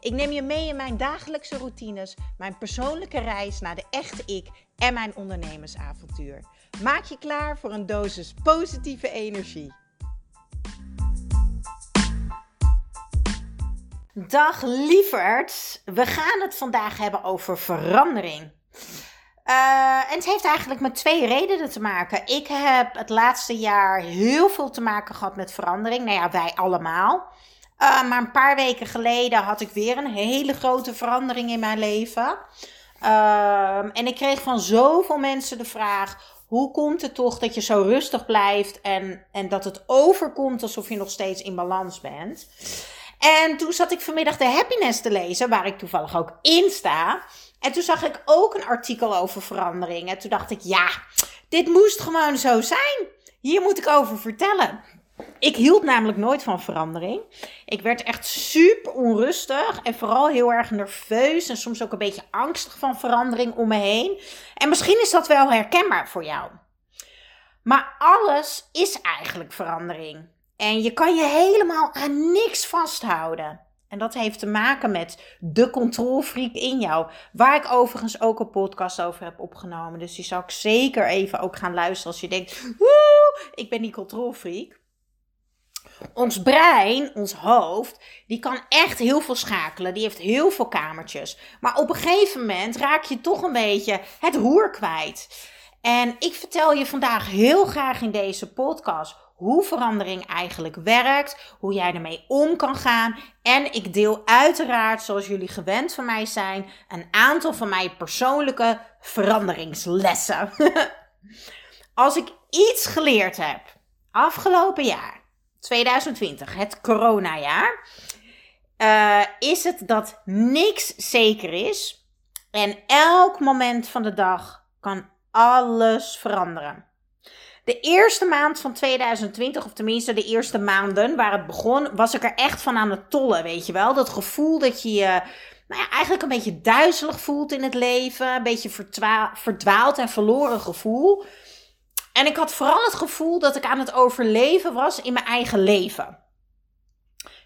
Ik neem je mee in mijn dagelijkse routines, mijn persoonlijke reis naar de echte ik en mijn ondernemersavontuur. Maak je klaar voor een dosis positieve energie. Dag lieverd, we gaan het vandaag hebben over verandering. Uh, en het heeft eigenlijk met twee redenen te maken. Ik heb het laatste jaar heel veel te maken gehad met verandering. Nou ja, wij allemaal. Uh, maar een paar weken geleden had ik weer een hele grote verandering in mijn leven. Uh, en ik kreeg van zoveel mensen de vraag: hoe komt het toch dat je zo rustig blijft en, en dat het overkomt alsof je nog steeds in balans bent? En toen zat ik vanmiddag de Happiness te lezen, waar ik toevallig ook in sta. En toen zag ik ook een artikel over verandering. En toen dacht ik: ja, dit moest gewoon zo zijn. Hier moet ik over vertellen. Ik hield namelijk nooit van verandering. Ik werd echt super onrustig en vooral heel erg nerveus en soms ook een beetje angstig van verandering om me heen. En misschien is dat wel herkenbaar voor jou. Maar alles is eigenlijk verandering. En je kan je helemaal aan niks vasthouden. En dat heeft te maken met de controlfreak in jou. Waar ik overigens ook een podcast over heb opgenomen. Dus die zou ik zeker even ook gaan luisteren als je denkt: woe, ik ben die controlfreak. Ons brein, ons hoofd, die kan echt heel veel schakelen. Die heeft heel veel kamertjes. Maar op een gegeven moment raak je toch een beetje het roer kwijt. En ik vertel je vandaag heel graag in deze podcast hoe verandering eigenlijk werkt, hoe jij ermee om kan gaan. En ik deel uiteraard, zoals jullie gewend van mij zijn, een aantal van mijn persoonlijke veranderingslessen. Als ik iets geleerd heb afgelopen jaar 2020, het coronajaar, uh, is het dat niks zeker is. En elk moment van de dag kan alles veranderen. De eerste maand van 2020, of tenminste de eerste maanden waar het begon, was ik er echt van aan het tollen, weet je wel. Dat gevoel dat je je nou ja, eigenlijk een beetje duizelig voelt in het leven. Een beetje verdwaald en verloren gevoel. En ik had vooral het gevoel dat ik aan het overleven was in mijn eigen leven.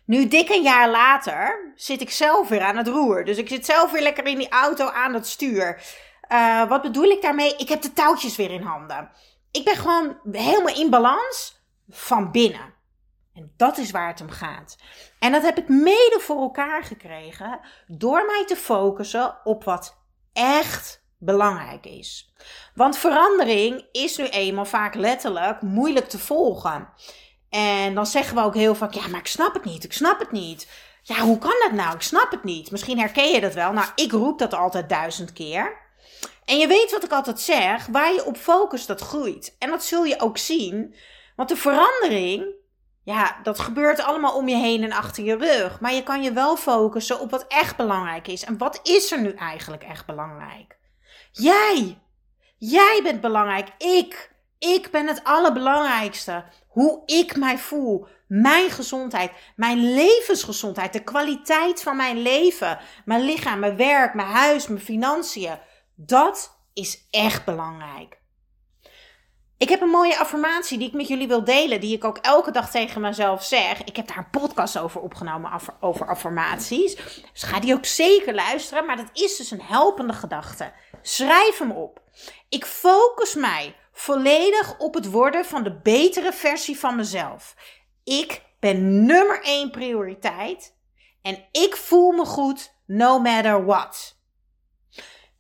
Nu, dik een jaar later, zit ik zelf weer aan het roer. Dus ik zit zelf weer lekker in die auto aan het stuur. Uh, wat bedoel ik daarmee? Ik heb de touwtjes weer in handen. Ik ben gewoon helemaal in balans van binnen. En dat is waar het om gaat. En dat heb ik mede voor elkaar gekregen door mij te focussen op wat echt belangrijk is. Want verandering is nu eenmaal vaak letterlijk moeilijk te volgen. En dan zeggen we ook heel vaak: ja, maar ik snap het niet, ik snap het niet. Ja, hoe kan dat nou? Ik snap het niet. Misschien herken je dat wel. Nou, ik roep dat altijd duizend keer. En je weet wat ik altijd zeg: waar je op focust, dat groeit. En dat zul je ook zien. Want de verandering, ja, dat gebeurt allemaal om je heen en achter je rug. Maar je kan je wel focussen op wat echt belangrijk is. En wat is er nu eigenlijk echt belangrijk? Jij. Jij bent belangrijk. Ik. Ik ben het allerbelangrijkste. Hoe ik mij voel. Mijn gezondheid. Mijn levensgezondheid. De kwaliteit van mijn leven. Mijn lichaam, mijn werk, mijn huis, mijn financiën. Dat is echt belangrijk. Ik heb een mooie affirmatie die ik met jullie wil delen, die ik ook elke dag tegen mezelf zeg. Ik heb daar een podcast over opgenomen, over affirmaties. Dus ga die ook zeker luisteren, maar dat is dus een helpende gedachte. Schrijf hem op. Ik focus mij volledig op het worden van de betere versie van mezelf. Ik ben nummer één prioriteit en ik voel me goed no matter what.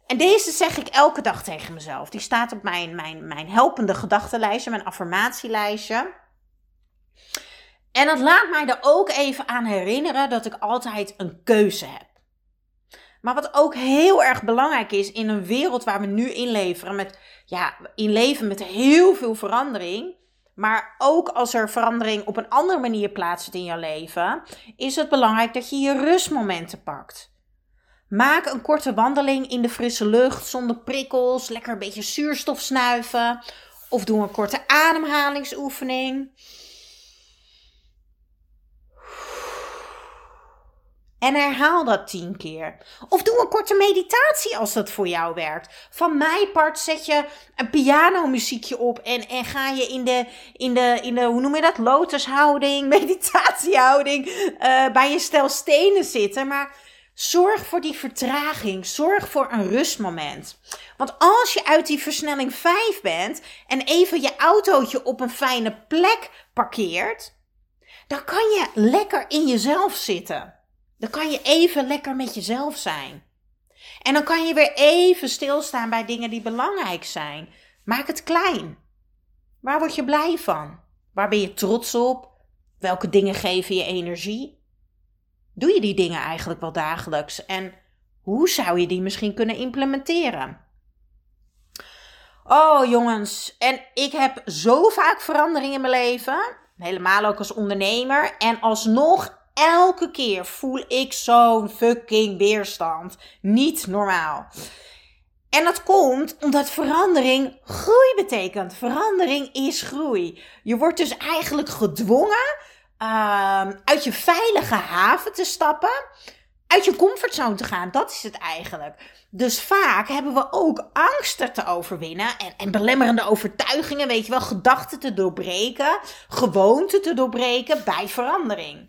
En deze zeg ik elke dag tegen mezelf. Die staat op mijn, mijn, mijn helpende gedachtenlijstje, mijn affirmatielijstje. En dat laat mij er ook even aan herinneren dat ik altijd een keuze heb. Maar wat ook heel erg belangrijk is in een wereld waar we nu in leven, met, ja, in leven met heel veel verandering. Maar ook als er verandering op een andere manier plaatsvindt in jouw leven, is het belangrijk dat je je rustmomenten pakt. Maak een korte wandeling in de frisse lucht zonder prikkels. Lekker een beetje zuurstof snuiven. Of doe een korte ademhalingsoefening. En herhaal dat tien keer. Of doe een korte meditatie als dat voor jou werkt. Van mijn part zet je een pianomuziekje op en, en ga je in de, in, de, in de, hoe noem je dat, lotushouding, meditatiehouding, uh, bij je stel stenen zitten. Maar zorg voor die vertraging. Zorg voor een rustmoment. Want als je uit die versnelling 5 bent en even je autootje op een fijne plek parkeert, dan kan je lekker in jezelf zitten. Dan kan je even lekker met jezelf zijn. En dan kan je weer even stilstaan bij dingen die belangrijk zijn. Maak het klein. Waar word je blij van? Waar ben je trots op? Welke dingen geven je energie? Doe je die dingen eigenlijk wel dagelijks? En hoe zou je die misschien kunnen implementeren? Oh jongens, en ik heb zo vaak verandering in mijn leven. Helemaal ook als ondernemer. En alsnog elke keer voel ik zo'n fucking weerstand. Niet normaal. En dat komt omdat verandering groei betekent. Verandering is groei. Je wordt dus eigenlijk gedwongen uh, uit je veilige haven te stappen. Uit je comfortzone te gaan. Dat is het eigenlijk. Dus vaak hebben we ook angsten te overwinnen. En, en belemmerende overtuigingen, weet je wel. Gedachten te doorbreken. Gewoonten te doorbreken bij verandering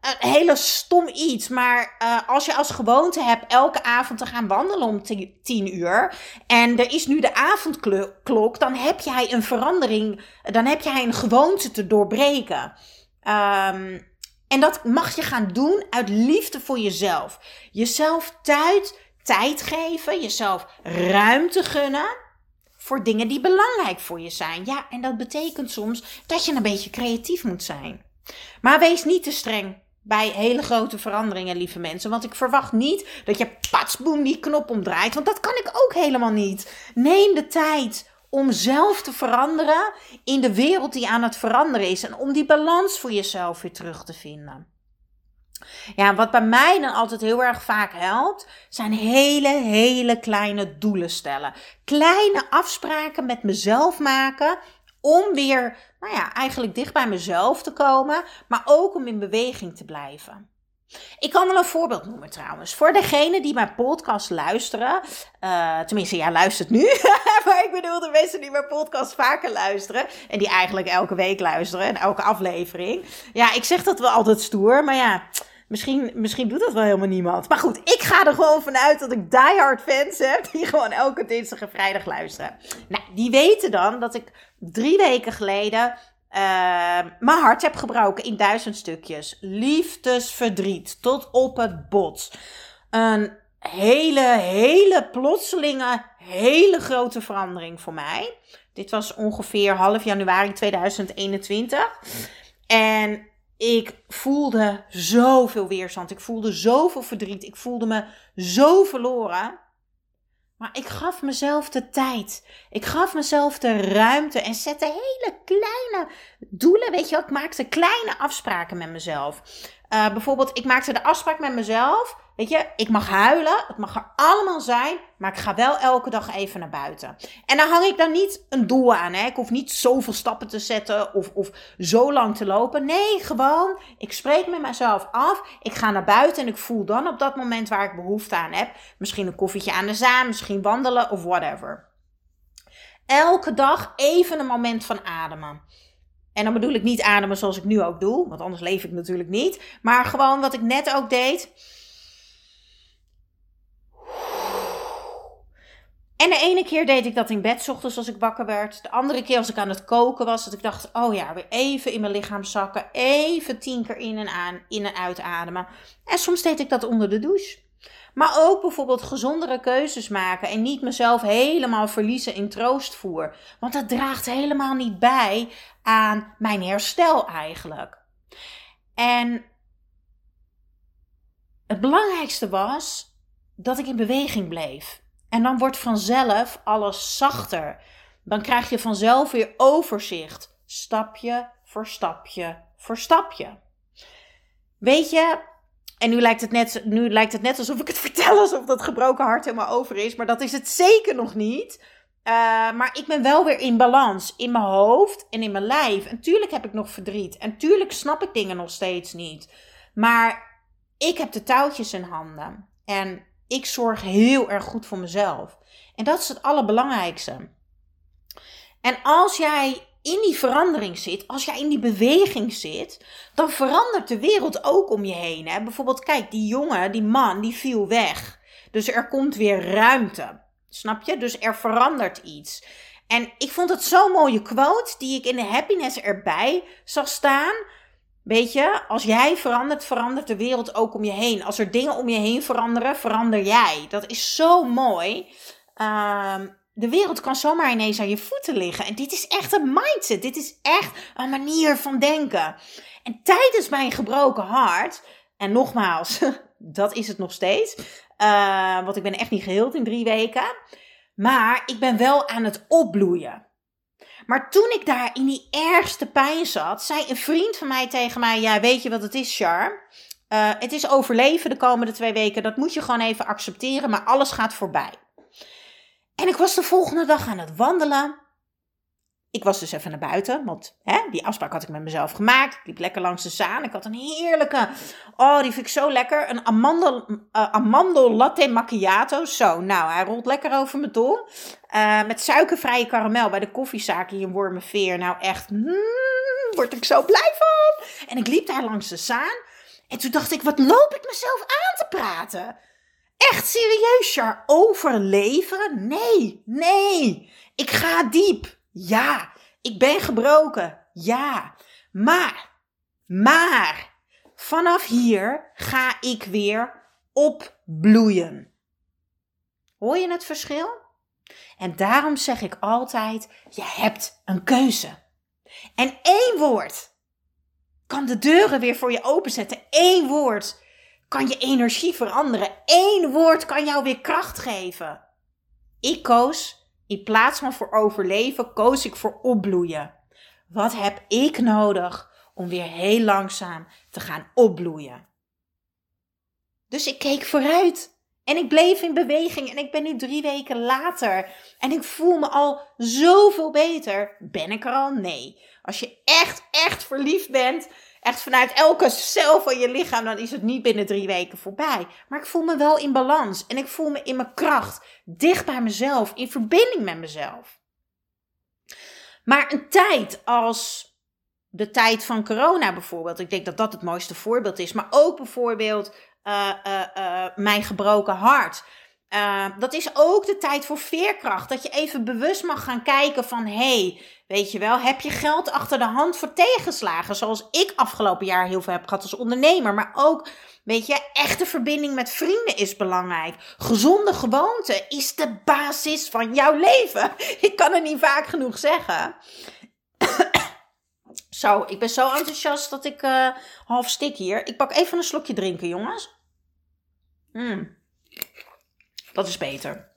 een hele stom iets. Maar uh, als je als gewoonte hebt elke avond te gaan wandelen om tien uur. En er is nu de avondklok. Dan heb jij een verandering. Dan heb jij een gewoonte te doorbreken. Um, en dat mag je gaan doen uit liefde voor jezelf. Jezelf tijd, tijd geven. Jezelf ruimte gunnen. Voor dingen die belangrijk voor je zijn. Ja, en dat betekent soms dat je een beetje creatief moet zijn. Maar wees niet te streng bij hele grote veranderingen, lieve mensen. Want ik verwacht niet dat je patsboom die knop omdraait. Want dat kan ik ook helemaal niet. Neem de tijd om zelf te veranderen in de wereld die aan het veranderen is. En om die balans voor jezelf weer terug te vinden. Ja, wat bij mij dan altijd heel erg vaak helpt, zijn hele, hele kleine doelen stellen. Kleine afspraken met mezelf maken om weer, nou ja, eigenlijk dicht bij mezelf te komen, maar ook om in beweging te blijven. Ik kan wel een voorbeeld noemen trouwens. Voor degenen die mijn podcast luisteren. Uh, tenminste, ja, luistert nu. maar ik bedoel de mensen die mijn podcast vaker luisteren. En die eigenlijk elke week luisteren. En elke aflevering. Ja, ik zeg dat wel altijd stoer. Maar ja, Misschien, misschien doet dat wel helemaal niemand. Maar goed, ik ga er gewoon vanuit dat ik diehard fans heb die gewoon elke dinsdag en vrijdag luisteren. Nou, die weten dan dat ik drie weken geleden uh, mijn hart heb gebroken in duizend stukjes. Liefdesverdriet tot op het bot. Een hele, hele plotselinge, hele grote verandering voor mij. Dit was ongeveer half januari 2021. En ik voelde zoveel weerstand. Ik voelde zoveel verdriet. Ik voelde me zo verloren. Maar ik gaf mezelf de tijd. Ik gaf mezelf de ruimte en zette hele kleine doelen. Weet je, ik maakte kleine afspraken met mezelf. Uh, bijvoorbeeld, ik maakte de afspraak met mezelf Weet je, ik mag huilen, het mag er allemaal zijn, maar ik ga wel elke dag even naar buiten. En dan hang ik dan niet een doel aan. Hè? Ik hoef niet zoveel stappen te zetten of, of zo lang te lopen. Nee, gewoon, ik spreek met mezelf af. Ik ga naar buiten en ik voel dan op dat moment waar ik behoefte aan heb. Misschien een koffietje aan de zaan, misschien wandelen of whatever. Elke dag even een moment van ademen. En dan bedoel ik niet ademen zoals ik nu ook doe, want anders leef ik natuurlijk niet. Maar gewoon wat ik net ook deed En de ene keer deed ik dat in bed, ochtends als ik wakker werd. De andere keer als ik aan het koken was, dat ik dacht, oh ja, weer even in mijn lichaam zakken. Even tien keer in en, aan, in en uitademen. En soms deed ik dat onder de douche. Maar ook bijvoorbeeld gezondere keuzes maken en niet mezelf helemaal verliezen in troostvoer. Want dat draagt helemaal niet bij aan mijn herstel eigenlijk. En het belangrijkste was dat ik in beweging bleef. En dan wordt vanzelf alles zachter. Dan krijg je vanzelf weer overzicht. Stapje voor stapje voor stapje. Weet je, en nu lijkt, het net, nu lijkt het net alsof ik het vertel alsof dat gebroken hart helemaal over is. Maar dat is het zeker nog niet. Uh, maar ik ben wel weer in balans. In mijn hoofd en in mijn lijf. En tuurlijk heb ik nog verdriet. En tuurlijk snap ik dingen nog steeds niet. Maar ik heb de touwtjes in handen. En ik zorg heel erg goed voor mezelf. En dat is het allerbelangrijkste. En als jij in die verandering zit, als jij in die beweging zit, dan verandert de wereld ook om je heen. Hè? Bijvoorbeeld, kijk, die jongen, die man, die viel weg. Dus er komt weer ruimte. Snap je? Dus er verandert iets. En ik vond het zo'n mooie quote die ik in de happiness erbij zag staan. Weet je, als jij verandert, verandert de wereld ook om je heen. Als er dingen om je heen veranderen, verander jij. Dat is zo mooi. Um, de wereld kan zomaar ineens aan je voeten liggen. En dit is echt een mindset. Dit is echt een manier van denken. En tijdens mijn gebroken hart, en nogmaals, dat is het nog steeds. Uh, want ik ben echt niet geheeld in drie weken. Maar ik ben wel aan het opbloeien. Maar toen ik daar in die ergste pijn zat, zei een vriend van mij tegen mij: Ja, weet je wat het is, Char? Uh, het is overleven de komende twee weken. Dat moet je gewoon even accepteren, maar alles gaat voorbij. En ik was de volgende dag aan het wandelen. Ik was dus even naar buiten, want hè, die afspraak had ik met mezelf gemaakt. Ik liep lekker langs de zaan. Ik had een heerlijke, oh die vind ik zo lekker, een amandel, uh, amandel latte macchiato. Zo, nou hij rolt lekker over mijn tong. Uh, met suikervrije karamel bij de koffiezaak hier in Wormerveer. Nou echt, mm, word ik zo blij van. En ik liep daar langs de zaan. En toen dacht ik, wat loop ik mezelf aan te praten? Echt serieus, Char? Overleven? Nee, nee. Ik ga diep. Ja. Ik ben gebroken. Ja. Maar, maar, vanaf hier ga ik weer opbloeien. Hoor je het verschil? En daarom zeg ik altijd: je hebt een keuze. En één woord kan de deuren weer voor je openzetten. Eén woord kan je energie veranderen. Eén woord kan jou weer kracht geven. Ik koos, in plaats van voor overleven, koos ik voor opbloeien. Wat heb ik nodig om weer heel langzaam te gaan opbloeien? Dus ik keek vooruit. En ik bleef in beweging en ik ben nu drie weken later. En ik voel me al zoveel beter. Ben ik er al? Nee. Als je echt, echt verliefd bent, echt vanuit elke cel van je lichaam, dan is het niet binnen drie weken voorbij. Maar ik voel me wel in balans en ik voel me in mijn kracht, dicht bij mezelf, in verbinding met mezelf. Maar een tijd als de tijd van corona bijvoorbeeld, ik denk dat dat het mooiste voorbeeld is, maar ook bijvoorbeeld uh, uh, uh, mijn gebroken hart. Dat is ook de tijd voor veerkracht. Dat je even bewust mag gaan kijken van... hey, weet je wel, heb je geld achter de hand voor tegenslagen? Zoals ik afgelopen jaar heel veel heb gehad als ondernemer. Maar ook, weet je, echte verbinding met vrienden is belangrijk. Gezonde gewoonte is de basis van jouw leven. Ik kan het niet vaak genoeg zeggen. Zo, ik ben zo enthousiast dat ik half stik hier. Ik pak even een slokje drinken, jongens. Hmm. Dat is beter.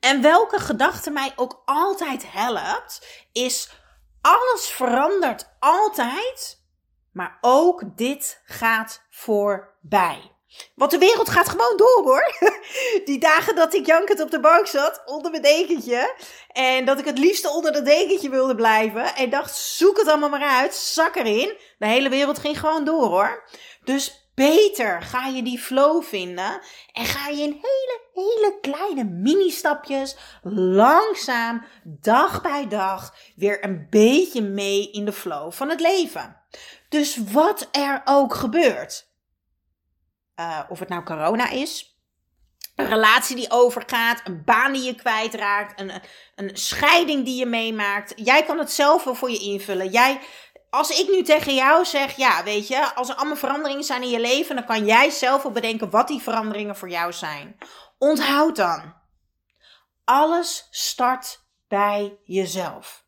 En welke gedachte mij ook altijd helpt, is alles verandert altijd, maar ook dit gaat voorbij. Want de wereld gaat gewoon door hoor. Die dagen dat ik jankend op de bank zat, onder mijn dekentje. En dat ik het liefste onder dat dekentje wilde blijven. En dacht, zoek het allemaal maar uit, zak erin. De hele wereld ging gewoon door hoor. Dus beter ga je die flow vinden en ga je in hele, hele kleine mini-stapjes langzaam, dag bij dag, weer een beetje mee in de flow van het leven. Dus wat er ook gebeurt, uh, of het nou corona is, een relatie die overgaat, een baan die je kwijtraakt, een, een scheiding die je meemaakt. Jij kan het zelf wel voor je invullen. Jij als ik nu tegen jou zeg, ja, weet je, als er allemaal veranderingen zijn in je leven, dan kan jij zelf wel bedenken wat die veranderingen voor jou zijn. Onthoud dan. Alles start bij jezelf.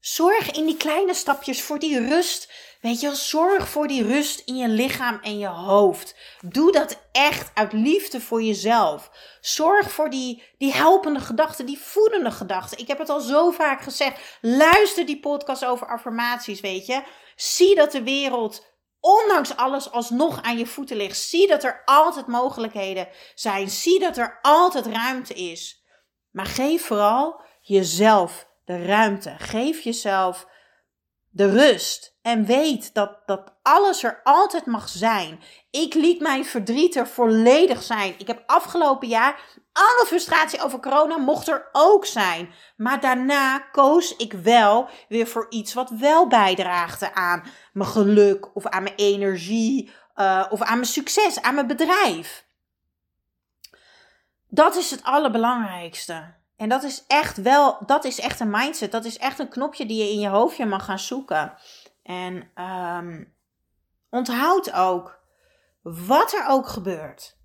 Zorg in die kleine stapjes voor die rust Weet je, zorg voor die rust in je lichaam en je hoofd. Doe dat echt uit liefde voor jezelf. Zorg voor die, die helpende gedachten, die voedende gedachten. Ik heb het al zo vaak gezegd. Luister die podcast over affirmaties, weet je. Zie dat de wereld ondanks alles alsnog aan je voeten ligt. Zie dat er altijd mogelijkheden zijn. Zie dat er altijd ruimte is. Maar geef vooral jezelf de ruimte. Geef jezelf de rust. En weet dat, dat alles er altijd mag zijn. Ik liet mijn verdriet er volledig zijn. Ik heb afgelopen jaar alle frustratie over corona mocht er ook zijn. Maar daarna koos ik wel weer voor iets wat wel bijdraagde aan mijn geluk of aan mijn energie uh, of aan mijn succes, aan mijn bedrijf. Dat is het allerbelangrijkste. En dat is echt wel, dat is echt een mindset. Dat is echt een knopje die je in je hoofdje mag gaan zoeken. En um, onthoud ook, wat er ook gebeurt,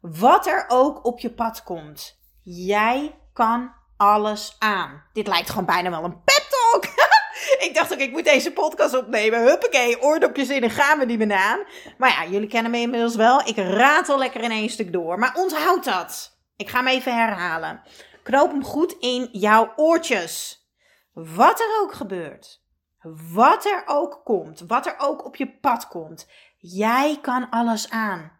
wat er ook op je pad komt, jij kan alles aan. Dit lijkt gewoon bijna wel een pep talk. ik dacht ook, ik moet deze podcast opnemen. Huppakee, oordopjes in en gaan we die banaan. Maar ja, jullie kennen me inmiddels wel. Ik ratel lekker in één stuk door. Maar onthoud dat. Ik ga hem even herhalen. Knoop hem goed in jouw oortjes. Wat er ook gebeurt. Wat er ook komt. Wat er ook op je pad komt. Jij kan alles aan.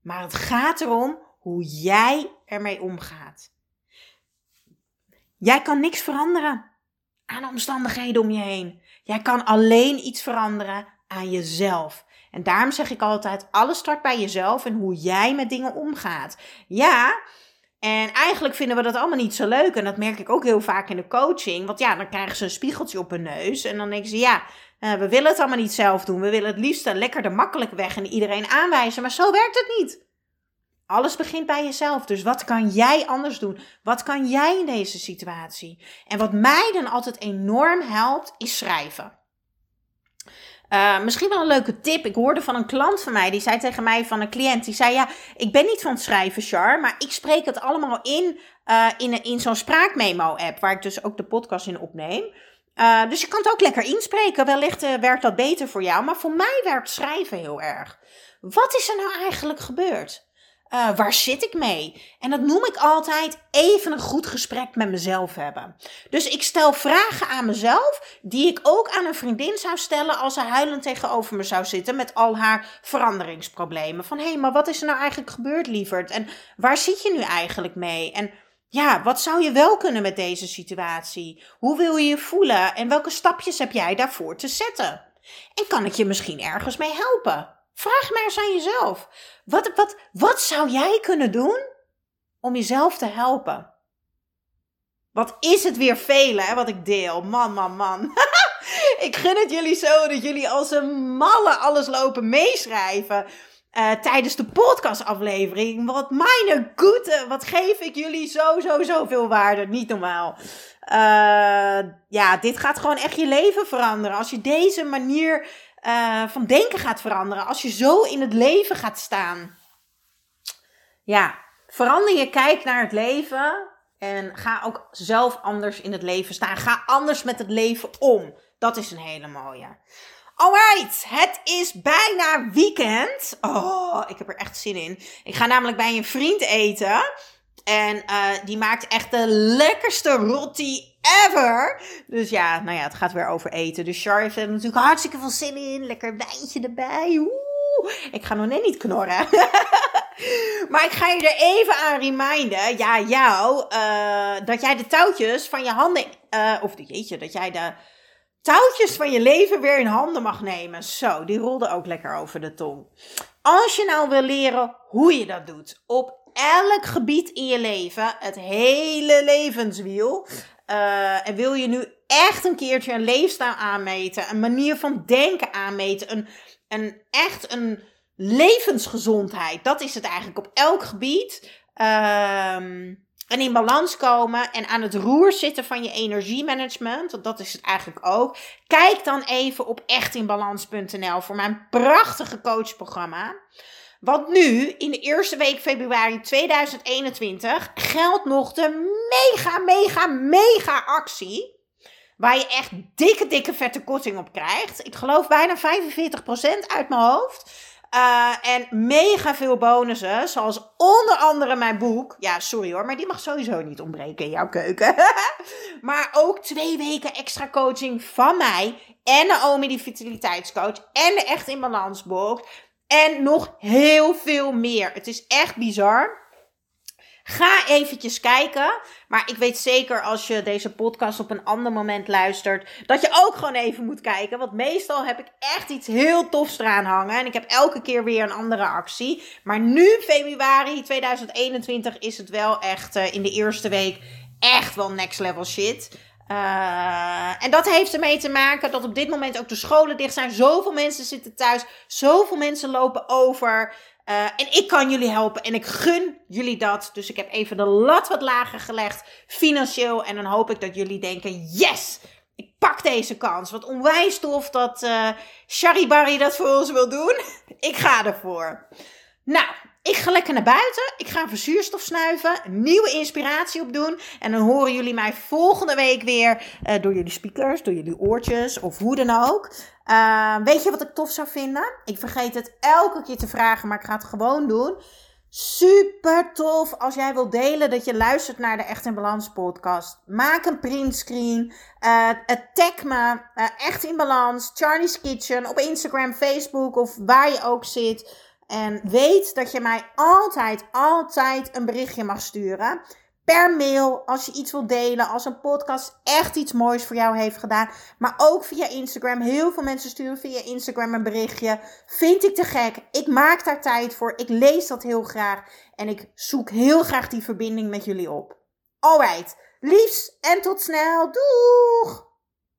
Maar het gaat erom hoe jij ermee omgaat. Jij kan niks veranderen aan de omstandigheden om je heen. Jij kan alleen iets veranderen aan jezelf. En daarom zeg ik altijd: alles start bij jezelf en hoe jij met dingen omgaat. Ja, en eigenlijk vinden we dat allemaal niet zo leuk. En dat merk ik ook heel vaak in de coaching. Want ja, dan krijgen ze een spiegeltje op hun neus. En dan denken ze: ja, uh, we willen het allemaal niet zelf doen. We willen het liefst lekker de makkelijke weg en iedereen aanwijzen. Maar zo werkt het niet. Alles begint bij jezelf. Dus wat kan jij anders doen? Wat kan jij in deze situatie? En wat mij dan altijd enorm helpt, is schrijven. Uh, misschien wel een leuke tip. Ik hoorde van een klant van mij, die zei tegen mij van een cliënt, die zei ja, ik ben niet van het schrijven, Char, maar ik spreek het allemaal in, uh, in, in zo'n spraakmemo-app, waar ik dus ook de podcast in opneem. Uh, dus je kan het ook lekker inspreken. Wellicht werkt dat beter voor jou, maar voor mij werkt schrijven heel erg. Wat is er nou eigenlijk gebeurd? Uh, waar zit ik mee? En dat noem ik altijd even een goed gesprek met mezelf hebben. Dus ik stel vragen aan mezelf die ik ook aan een vriendin zou stellen als ze huilend tegenover me zou zitten met al haar veranderingsproblemen. Van hé, hey, maar wat is er nou eigenlijk gebeurd, lieverd? En waar zit je nu eigenlijk mee? En ja, wat zou je wel kunnen met deze situatie? Hoe wil je je voelen? En welke stapjes heb jij daarvoor te zetten? En kan ik je misschien ergens mee helpen? Vraag maar eens aan jezelf. Wat, wat, wat zou jij kunnen doen om jezelf te helpen? Wat is het weer velen, hè, wat ik deel. Man, man, man. ik gun het jullie zo dat jullie als een malle alles lopen meeschrijven. Uh, tijdens de podcastaflevering. Wat mijn goede, wat geef ik jullie zo, zo, zo veel waarde. Niet normaal. Uh, ja, dit gaat gewoon echt je leven veranderen. Als je deze manier uh, van denken gaat veranderen. Als je zo in het leven gaat staan. Ja, verander je kijk naar het leven. En ga ook zelf anders in het leven staan. Ga anders met het leven om. Dat is een hele mooie. Alright, het is bijna weekend. Oh, ik heb er echt zin in. Ik ga namelijk bij een vriend eten. En uh, die maakt echt de lekkerste roti ever. Dus ja, nou ja, het gaat weer over eten. Dus Char heeft er natuurlijk hartstikke veel zin in. Lekker wijntje erbij. Oeh, ik ga nog net niet knorren. maar ik ga je er even aan reminden, ja, jou, uh, dat jij de touwtjes van je handen, uh, of jeetje, dat jij de touwtjes van je leven weer in handen mag nemen. Zo, die rolde ook lekker over de tong. Als je nou wil leren hoe je dat doet, op elk gebied in je leven, het hele levenswiel. Uh, en wil je nu echt een keertje een leefstijl aanmeten, een manier van denken aanmeten, een, een echt een levensgezondheid. Dat is het eigenlijk op elk gebied. Um, en in balans komen en aan het roer zitten van je energiemanagement. Dat is het eigenlijk ook. Kijk dan even op echtinbalans.nl voor mijn prachtige coachprogramma. Want nu, in de eerste week februari 2021, geldt nog de mega, mega, mega actie. Waar je echt dikke, dikke vette korting op krijgt. Ik geloof bijna 45% uit mijn hoofd. Uh, en mega veel bonussen, zoals onder andere mijn boek. Ja, sorry hoor, maar die mag sowieso niet ontbreken in jouw keuken. maar ook twee weken extra coaching van mij en Naomi, die vitaliteitscoach, en de Echt in Balans box. En nog heel veel meer. Het is echt bizar. Ga eventjes kijken. Maar ik weet zeker als je deze podcast op een ander moment luistert, dat je ook gewoon even moet kijken. Want meestal heb ik echt iets heel tofs eraan hangen. En ik heb elke keer weer een andere actie. Maar nu, februari 2021, is het wel echt uh, in de eerste week echt wel next level shit. Uh, en dat heeft ermee te maken dat op dit moment ook de scholen dicht zijn. Zoveel mensen zitten thuis. Zoveel mensen lopen over. Uh, en ik kan jullie helpen en ik gun jullie dat. Dus ik heb even de lat wat lager gelegd, financieel. En dan hoop ik dat jullie denken: yes, ik pak deze kans. Wat onwijs tof dat uh, Barry dat voor ons wil doen. ik ga ervoor. Nou, ik ga lekker naar buiten. Ik ga verzuurstof snuiven. Nieuwe inspiratie opdoen. En dan horen jullie mij volgende week weer uh, door jullie speakers, door jullie oortjes of hoe dan ook. Uh, weet je wat ik tof zou vinden? Ik vergeet het elke keer te vragen, maar ik ga het gewoon doen. Super tof als jij wilt delen dat je luistert naar de Echt in Balans podcast. Maak een printscreen. Uh, tag me. Echt in Balans. Charlie's Kitchen. Op Instagram, Facebook of waar je ook zit. En weet dat je mij altijd, altijd een berichtje mag sturen. Per mail, als je iets wilt delen, als een podcast echt iets moois voor jou heeft gedaan. Maar ook via Instagram. Heel veel mensen sturen via Instagram een berichtje. Vind ik te gek. Ik maak daar tijd voor. Ik lees dat heel graag. En ik zoek heel graag die verbinding met jullie op. Alright. Liefs en tot snel. Doeg!